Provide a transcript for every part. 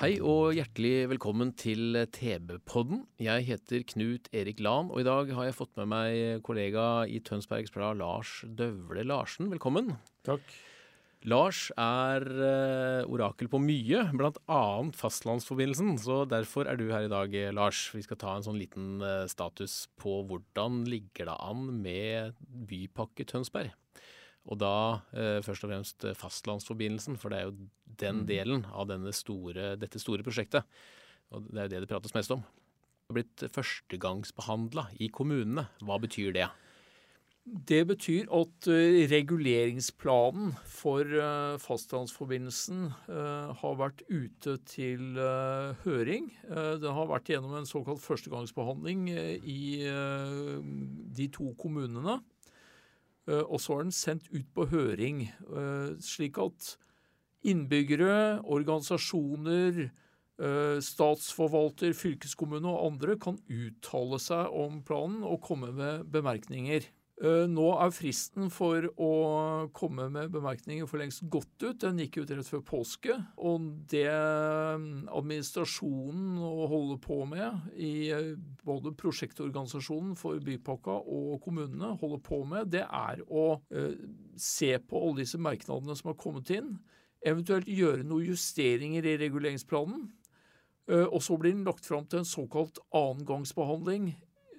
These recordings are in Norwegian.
Hei og hjertelig velkommen til TB-podden. Jeg heter Knut Erik Lan, og i dag har jeg fått med meg kollega i Tønsbergs Blad, Lars Døvle Larsen. Velkommen. Takk. Lars er eh, orakel på mye, bl.a. fastlandsforbindelsen. Så derfor er du her i dag, Lars. Vi skal ta en sånn liten eh, status på hvordan ligger det an med Bypakke Tønsberg. Og da eh, først og fremst eh, fastlandsforbindelsen, for det er jo den delen av denne store, dette store prosjektet. Og det er jo det det prates mest om. Det har blitt førstegangsbehandla i kommunene. Hva betyr det? Det betyr at eh, reguleringsplanen for eh, fastlandsforbindelsen har vært ute til høring. Det har vært gjennom en såkalt førstegangsbehandling eh, i de to kommunene. Eh, Og så er den sendt ut på høring, eh, slik at innbyggere, organisasjoner, eh, statsforvalter, fylkeskommune og andre kan uttale seg om planen og komme med bemerkninger. Eh, Nå er fristen for å komme med bemerkninger for lengst gått ut. Den gikk ut rett før påske. Og det eh, administrasjonen holder på med i eh, både prosjektorganisasjonen for bypakka og kommunene holder på med, det er å eh, se på alle disse merknadene som har kommet inn. Eventuelt gjøre noen justeringer i reguleringsplanen. Og så blir den lagt fram til en såkalt annengangsbehandling,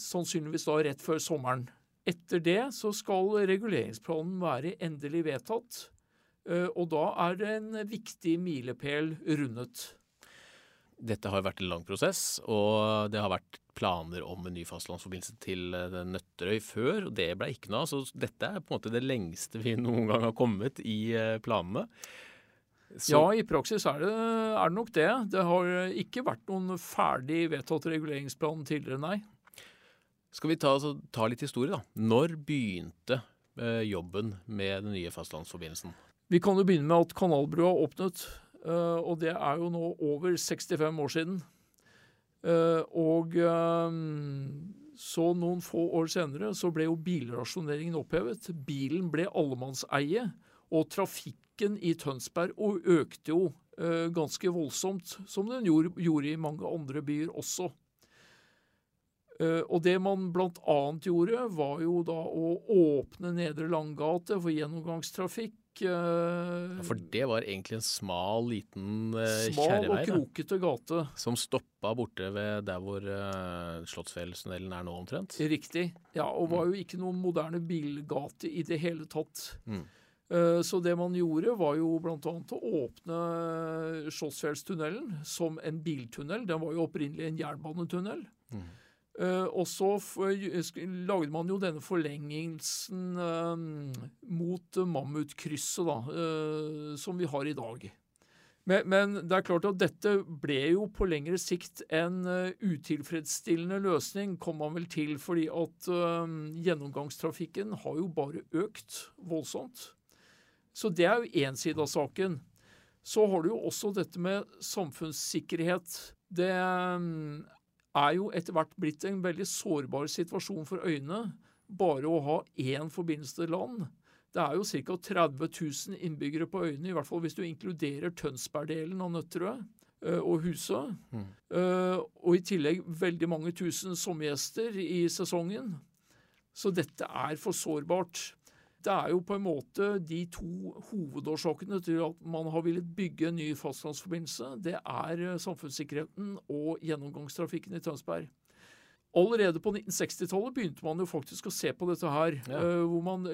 sannsynligvis da rett før sommeren. Etter det så skal reguleringsplanen være endelig vedtatt, eh, og da er det en viktig milepæl rundet. Dette har vært en lang prosess, og det har vært planer om en ny fastlandsforbindelse til eh, Nøtterøy før, og det ble ikke noe av. Så dette er på en måte det lengste vi noen gang har kommet i eh, planene. Så, Ja, i praksis er det, er det nok det. Det har ikke vært noen ferdig vedtatt reguleringsplan tidligere, nei. Skal vi ta, ta litt historie, da. Når begynte eh, jobben med den nye fastlandsforbindelsen? Vi kan jo begynne med at kanalbrua åpnet, eh, og det er jo nå over 65 år siden. Eh, Og eh, så noen få år senere så ble jo bilrasjoneringen opphevet. Bilen ble allemannseie, og trafikken i Tønsberg økte jo eh, ganske voldsomt, som den gjorde, gjorde i mange andre byer også. Eh, Og det man annet gjorde, var jo da å åpne Nedre Langgate for gjennomgangstrafikk. Ja, For det var egentlig en smal, liten kjerrevei? Smal og krokete gate. som stoppa borte ved der hvor eh, Slottsfjellstunnelen er nå, omtrent. Riktig. Ja, og var jo ikke noen moderne bilgate i det hele tatt. Mm. Eh, Så det man gjorde, var jo bl.a. å åpne Slottsfjellstunnelen som en biltunnel. Den var jo opprinnelig en jernbanetunnel. Mm. Eh, og så lagde man jo denne forlengelsen eh, mot Mammutkrysset, da, eh, som vi har i dag. Men, men det er klart at dette ble jo på lengre sikt en uh, utilfredsstillende løsning, kom man vel til, fordi at uh, gjennomgangstrafikken har jo bare økt voldsomt. Så det er jo én side av saken. Så har du jo også dette med samfunnssikkerhet. Det mm, er jo etter hvert blitt en veldig sårbar situasjon for øyene. Bare å ha én forbindelse til land. Det er jo ca. 30 000 innbyggere på øyene, i hvert fall hvis du inkluderer Tønsberg-delen av Nøtterøy eh, og Husø. Mm. Eh, og i tillegg veldig mange tusen sommergjester i sesongen. Så dette er for sårbart. Det er jo på en måte de to hovedårsakene til at man har villet bygge en ny fastlandsforbindelse. Det er eh, samfunnssikkerheten og gjennomgangstrafikken i Tønsberg. Allerede på 1960-tallet begynte man jo faktisk å se på dette her. Ja. eh, hvor man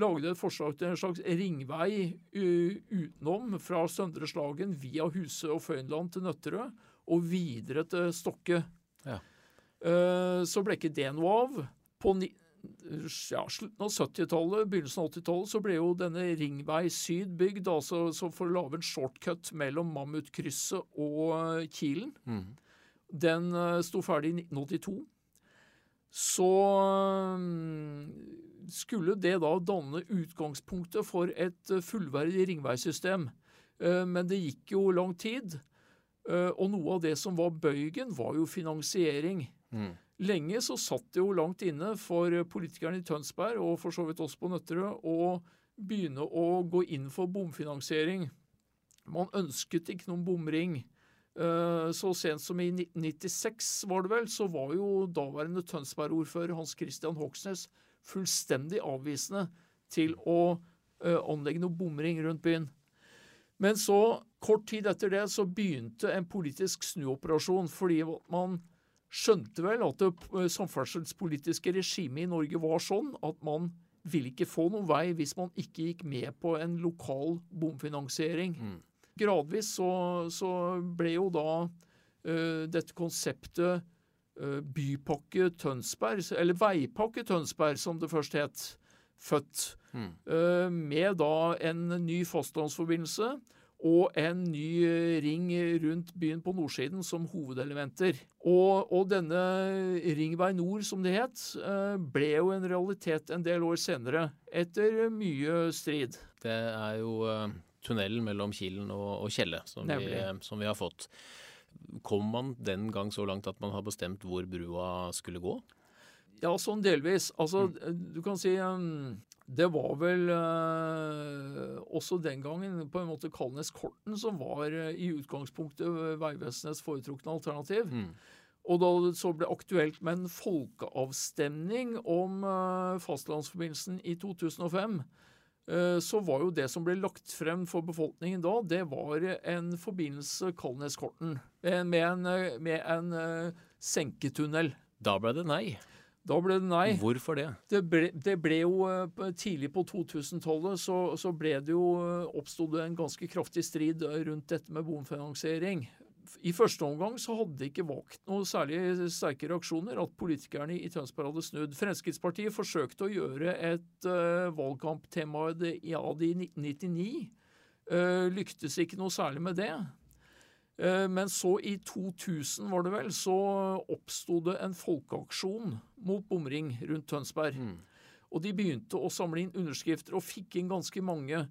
lagde et forslag til en slags ringvei eh, utenom fra Søndre Slagen via Huse og Føynland til Nøtterøy og videre til Stokke. Ja. Så ble ikke det noe av. På ja, slutten av 70-tallet, begynnelsen av 80-tallet, så ble jo denne Ringvei Syd bygd, altså så for å lage en shortcut mellom Mammutkrysset og Kilen. Kilen. Den eh, sto ferdig i 1982. Så mm, skulle det da danne utgangspunktet for et eh, fullverdig ringveisystem. Eh, Men det gikk jo lang tid. eh, Og noe av det som var bøygen, var jo finansiering. Lenge så satt det jo langt inne for politikerne i Tønsberg, og for så vidt også på Nøtterøy, å begynne å gå inn for bomfinansiering. Man ønsket ikke noen bomring. Eh, Så sent som i 1996 var det vel, så var jo daværende Tønsberg-ordfører Hans Christian Hoksnes fullstendig avvisende til å eh, anlegge noen bomring rundt byen. Men så, kort tid etter det, så begynte en politisk snuoperasjon, fordi man skjønte vel at det eh, samferdselspolitiske regimet i Norge var sånn at man ville ikke få noen vei hvis man ikke gikk med på en lokal bomfinansiering. Gradvis så, så ble jo da uh, dette konseptet uh, Bypakke Tønsberg, eller Veipakke Tønsberg som det først het, født. Eh, med da en ny fastlandsforbindelse og en ny ring rundt byen på nordsiden som hovedelementer. Og, og denne Ringvei Nord, som det het, eh, ble jo en realitet en del år senere, etter mye strid. Det er jo eh, tunnelen mellom Kilen og, og Kjelle som vi, som vi har fått. Kom man den gang så langt at man har bestemt hvor brua skulle gå? Ja, sånn delvis. Altså, du kan si um, Det var vel eh, også den gangen på en måte Kalnes-Korten som var eh, i utgangspunktet Vegvesenets foretrukne alternativ. Og da det så ble aktuelt med en folkeavstemning om eh, fastlandsforbindelsen i 2005, eh, så var jo det som ble lagt frem for befolkningen da, det var en forbindelse Kalnes-Korten eh, med en, eh, med en eh, senketunnel. Da ble det nei. Da ble det nei. Hvorfor det? Det ble, det ble jo eh, Tidlig på 2000-tallet så, så ble det jo oppsto oppstod det en ganske kraftig strid eh, rundt dette med bomfinansiering. I første omgang så hadde det ikke vakt noe særlig sterke reaksjoner at politikerne i Tønsberg hadde snudd. Fremskrittspartiet forsøkte å gjøre et uh, valgkamptema av det i 1999. Uh, lyktes ikke noe særlig med det. Eh, Men så i 2000 var det vel, så oppsto det en folkeaksjon mot bomring rundt Tønsberg. Og de begynte å samle inn underskrifter og fikk inn ganske mange.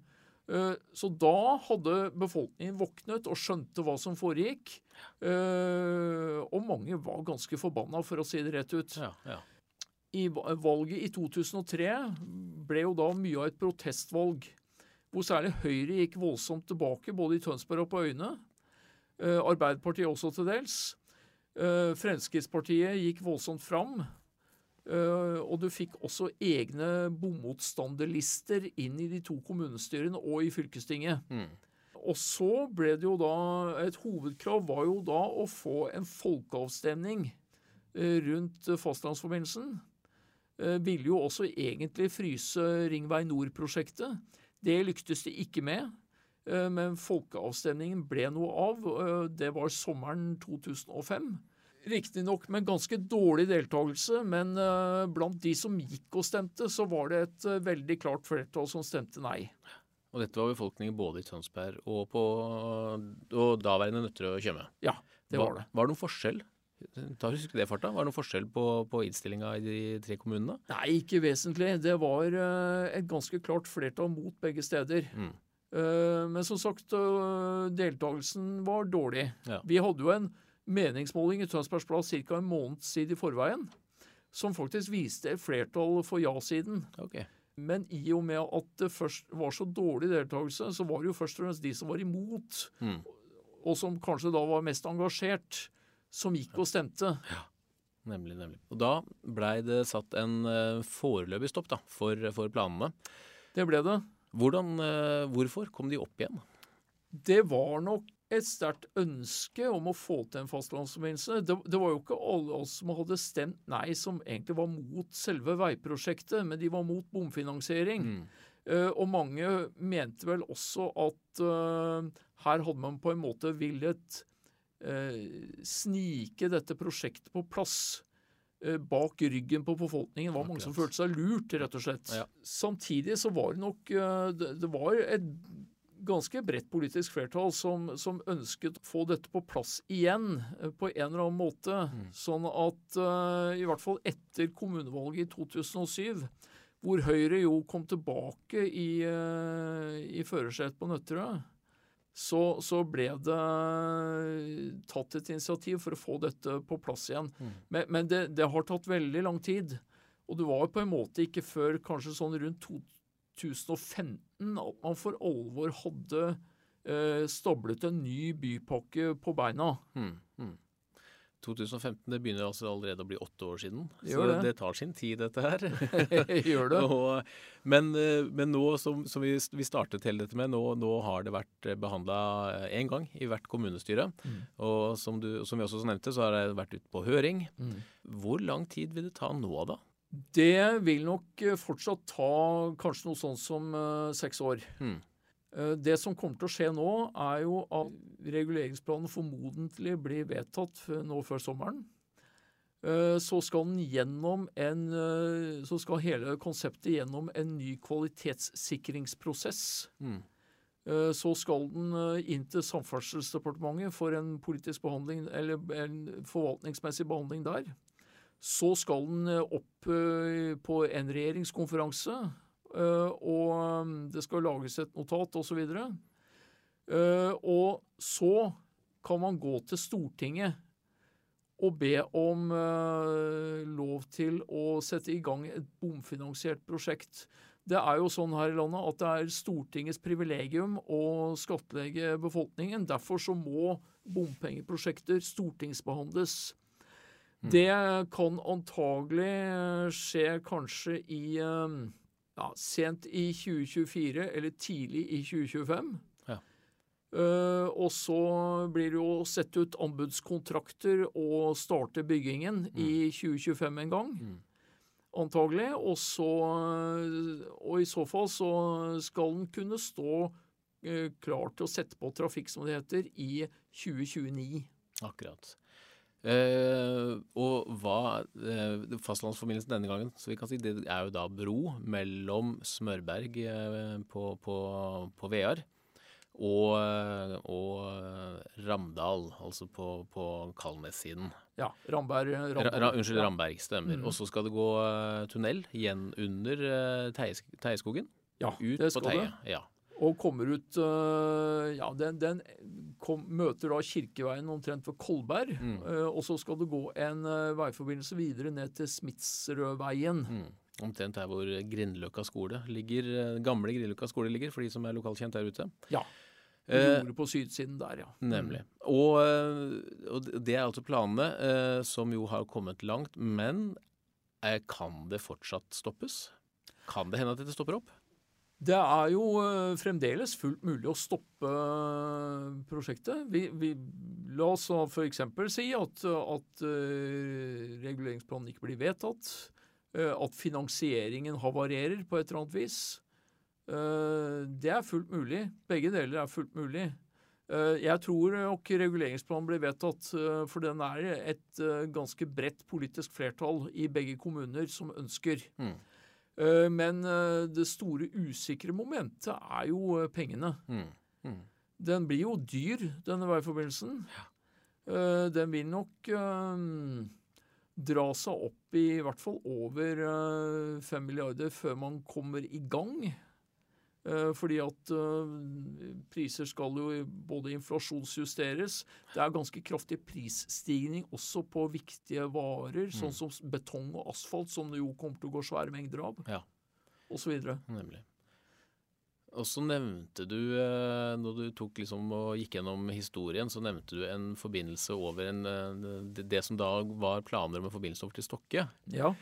Eh, Så da hadde befolkningen våknet og skjønte hva som foregikk. Eh, Og mange var ganske forbanna, for å si det rett ut. Ja, ja. I valget i 2003 ble jo da mye av et protestvalg, hvor særlig Høyre gikk voldsomt tilbake, både i Tønsberg og på øyene. Eh, Arbeiderpartiet også til dels. Eh, Fremskrittspartiet gikk voldsomt fram. Eh, og du fikk også egne bomotstanderlister inn i de to kommunestyrene og i fylkestinget. Og så ble det jo da Et hovedkrav var jo da å få en folkeavstemning rundt fastlandsforbindelsen. Ville jo også egentlig fryse Ringvei Nord-prosjektet. Det lyktes de ikke med. Eh, Men folkeavstemningen ble noe av. eh, Det var sommeren 2005. Riktignok med ganske dårlig deltakelse, men eh, blant de som gikk og stemte, så var det et veldig klart flertall som stemte nei. Og dette var befolkningen både i Tønsberg og på og daværende Nøtterøy og Tjøme. Ja, det var det. Var det noen forskjell? Ta Husk det, farta. Var det noen forskjell på, på innstillinga i de tre kommunene? Nei, ikke vesentlig. Det var et ganske klart flertall mot begge steder. Eh, Men som sagt, eh, deltakelsen var dårlig. Ja. Vi hadde jo en meningsmåling i Tønsbergs Blad ca. en måneds tid i forveien, som faktisk viste flertall for ja-siden. Okay. Men i og med at det først var så dårlig deltakelse, så var det jo først og fremst de som var imot, og som kanskje da var mest engasjert, som gikk og stemte. Ja. Nemlig, nemlig. Og da blei det satt en uh, foreløpig stopp da, for, for planene. Det ble det. Hvordan, eh, hvorfor kom de opp igjen? Det var nok et sterkt ønske om å få til en fastlandsforbindelse. Det, det var jo ikke alle oss som hadde stemt nei, som egentlig var mot selve veiprosjektet, men de var mot bomfinansiering. Eh, og mange mente vel også at uh, her hadde man på en måte villet uh, snike dette prosjektet på plass. Eh, bak ryggen på befolkningen. Det var mange som følte seg lurt, rett og slett. Ja. Samtidig så var det nok eh, Det, var et ganske bredt politisk flertall som, som ønsket å få dette på plass igjen eh, på en eller annen måte. Sånn at i hvert fall etter kommunevalget i 2007, hvor Høyre jo kom tilbake i, i førersetet på Nøtterøy, så, så ble det tatt et initiativ for å få dette på plass igjen. Men, men det, det har tatt veldig lang tid. Og det var på en måte ikke før kanskje sånn rundt 2015 at man for alvor hadde eh, stablet en ny bypakke på beina. Mm, mm. 2015 det begynner altså allerede å bli åtte år siden. Det så det. det. tar sin tid, dette her. Gjør det. Og, men, eh, men nå som, som vi, vi startet hele dette med, nå, nå har det vært behandla én gang i hvert kommunestyre. Mm. Og som, du, som vi også nevnte, så har det vært ute på høring. Mm. Hvor lang tid vil det ta nå, da? Det vil nok eh, fortsatt ta kanskje noe sånn som uh, seks år. Mm. Eh, Det som kommer til å skje nå, er jo at reguleringsplanen formodentlig blir vedtatt nå før sommeren. Eh, Så skal en eh, Så skal hele konseptet gjennom en ny kvalitetssikringsprosess. Mm. Så skal den inn til Samferdselsdepartementet for en politisk behandling, eller en forvaltningsmessig behandling der. Så skal den opp på en regjeringskonferanse, og eh, det skal lages et notat osv. Uh, og så kan man gå til Stortinget og be om eh, lov til å sette i gang et bomfinansiert prosjekt. Det er jo sånn her i landet at det er Stortingets privilegium å skattlegge befolkningen. Derfor så må bompengeprosjekter stortingsbehandles. Det kan antagelig skje kanskje i eh, ja, sent i 2024 eller tidlig i 2025. Ja. Uh, og så blir det jo sett ut anbudskontrakter og starte byggingen i 2025 en gang. Antagelig. Og, så, og i så fall så skal den kunne stå uh, klar til å sette på trafikk, som det heter, i 2029. Akkurat. Eh, og hva eh, Fastlandsforbindelsen denne gangen, så vi kan si det er jo da bro mellom Smørberg eh, på, på, på Vear og, og Ramdal, altså på, på Kalnes-siden. Ja. Ramberg. Ramberg. ra, unnskyld, Ramberg, stemmer. Mm. Og så skal det gå tunnel igjen under Teieskogen. Ja, Ut det på skal Teie. det. Ja. Og kommer ut Ja, den, den kom, møter da Kirkeveien omtrent ved Kolberg. Mm. øh, og så skal det gå en øh, veiforbindelse videre ned til Smitsrødveien. Mm. Omtrent der hvor Grindløkka skole ligger, eh, gamle Grindløkka skole ligger, for de som er lokalkjent der ute. Ja. Eh, Jordet på sydsiden der, ja. Nemlig. Og, eh, og det er altså planene, eh, som jo har kommet langt. Men eh, kan det fortsatt stoppes? Kan det hende at dette stopper opp? Det er jo øh, fremdeles fullt mulig å stoppe øh, prosjektet. Vi, vi, la oss f.eks. si at, at øh, reguleringsplanen ikke blir vedtatt. at finansieringen havarerer på et eller annet vis. Det er fullt mulig. Begge deler er fullt mulig. Jeg tror nok reguleringsplanen blir vedtatt, for den er et ganske bredt politisk flertall i begge kommuner som ønsker. Mm. Eh, Men eh, det store usikre momentet er jo eh, pengene. Mm. Mm. Den blir jo dyr, denne veiforbindelsen. Ja. Den vil nok dra seg opp i hvert fall over 5 milliarder før man kommer i gang. Eh, Fordi at eh, priser skal jo både inflasjonsjusteres. Det er ganske kraftig prisstigning også på viktige varer, sånn som betong og asfalt, som det jo kommer til å gå svære mengder av, Ja, og så nemlig. Og så nevnte du, eh, når du tok liksom og gikk gjennom historien, så nevnte du en forbindelse over en, det, det som da var planer om en forbindelse over til Stokke. Ja.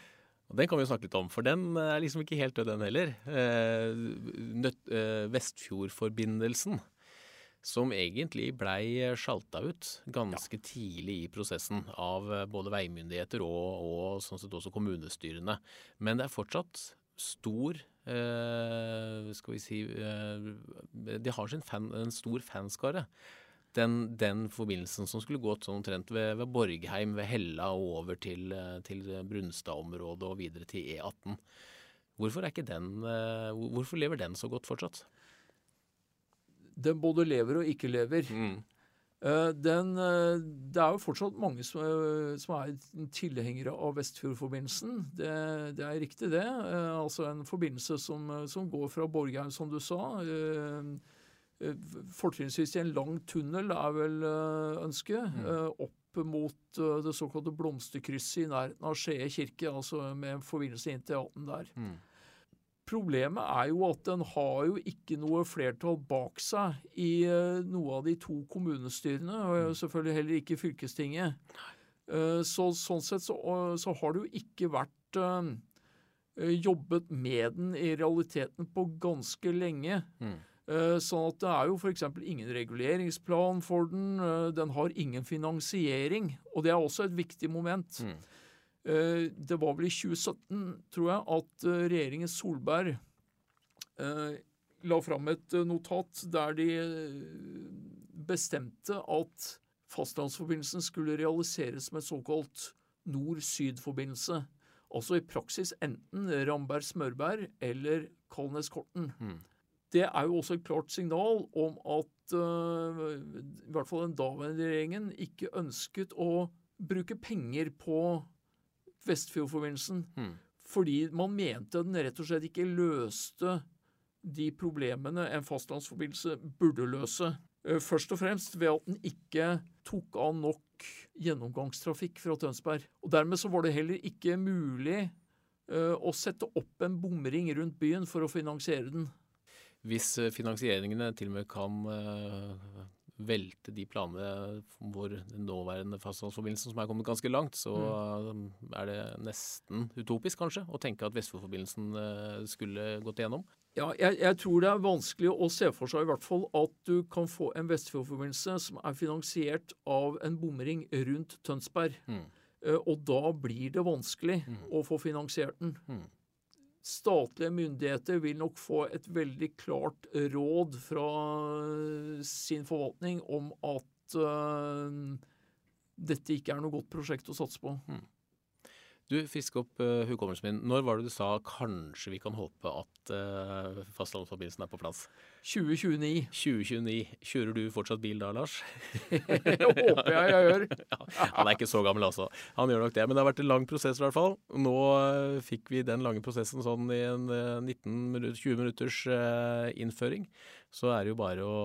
Og Den kan vi jo snakke litt om, for den er liksom ikke helt død, den heller. Eh, eh, Vestfjordforbindelsen, som egentlig blei sjalta ut ganske tidlig i prosessen av eh, både veimyndigheter og, og sånn sett også kommunestyrene. Men det er fortsatt stor eh, Skal vi si eh, De har sin fan, en stor fanskare. Den, den forbindelsen som skulle gått sånn omtrent ved, ved Borgheim, ved Hella og over til, eh, til Brunstad-området og videre til E18. Hvorfor, den, eh, hvorfor lever den så godt fortsatt? Den både lever og ikke lever. Mm. Den, eh, det er jo fortsatt mange som, som er tilhengere av Vestfjordforbindelsen. Det, det er riktig, det. Altså en forbindelse som, som går fra Borgheim, som du sa. eh, Fortrinnsvis i en lang tunnel er vel eh, ønsket. Mm. Opp mot eh, det såkalte blomsterkrysset i nærheten av Skien kirke. Altså med en forbindelse inn til E18 der. Problemet er jo at den har jo ikke noe flertall bak seg i eh, noe av de to kommunestyrene, og selvfølgelig heller ikke fylkestinget. Eh, så sånn sett så, så har det jo ikke vært eh, eh, jobbet med den i realiteten på ganske lenge. Eh, Sånn at det er jo f.eks. ingen reguleringsplan for den. eh, Den har ingen finansiering, og det er også et viktig moment. Mm. Det var vel i 2017, tror jeg, at eh, regjeringen Solberg eh, la fram et eh, notat der de eh, bestemte at fastlandsforbindelsen skulle realiseres med såkalt nord-syd-forbindelse. Altså i praksis enten Ramberg-Smørberg eller Kalnes-Korten. Det er jo også et klart signal om at uh, i hvert fall den daværende regjeringen ikke ønsket å bruke penger på Vestfjordforbindelsen. Fordi man mente den rett og slett ikke løste de problemene en fastlandsforbindelse burde løse. Eh, Først og fremst ved at den ikke tok av nok gjennomgangstrafikk fra Tønsberg. Og Dermed så var det heller ikke mulig uh, å sette opp en bomring rundt byen for å finansiere den. Hvis eh, finansieringene til og med kan eh, velte de planene hvor den nåværende fastlandsforbindelsen som er kommet ganske langt, så Mm. eh, er det nesten utopisk kanskje å tenke at Vestfoldforbindelsen skulle gått igjennom. Ja, jeg, jeg tror det er vanskelig å se for seg i hvert fall at du kan få en Vestfjordforbindelse som er finansiert av en bomring rundt Tønsberg. Mm. Og da blir det vanskelig å få finansiert den. Statlige myndigheter vil nok få et veldig klart råd fra eh, sin forvaltning om at uh, dette ikke er noe godt prosjekt å satse på. Du, frisk opp uh, hukommelsen min. Når var det du sa kanskje vi kan håpe at uh, fastlandsforbindelsen er på plass? 2029. 2029. Kjører du fortsatt bil da, Lars? Det håper jeg jeg gjør. Han er ikke så gammel, altså. Han gjør nok det. Men det har vært en lang prosess, i hvert fall. Nå uh, fikk vi den lange prosessen sånn i en eh, 19 minutter, 20 minutters innføring. Så er det jo bare å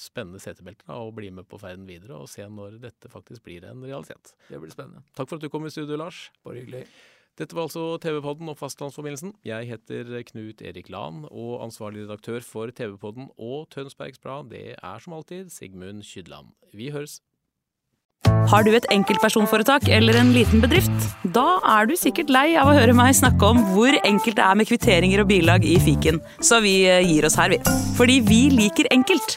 spenne setebelter og bli med på ferden videre og se når dette faktisk blir en realitet. Det blir spennende. Takk for at du kom i studio, Lars. Bare hyggelig. Dette var altså TV-podden og fastlandsforbindelsen. Jeg heter Knut Erik Lahn, og ansvarlig redaktør for TV-podden og Tønsbergs Blad, det er som alltid Sigmund Kydland. Vi høres. Har du et enkeltpersonforetak eller en liten bedrift? Da er du sikkert lei av å høre meg snakke om hvor enkelt det er med kvitteringer og bilag i fiken, så vi eh, gir oss her, vi. Fordi vi liker enkelt.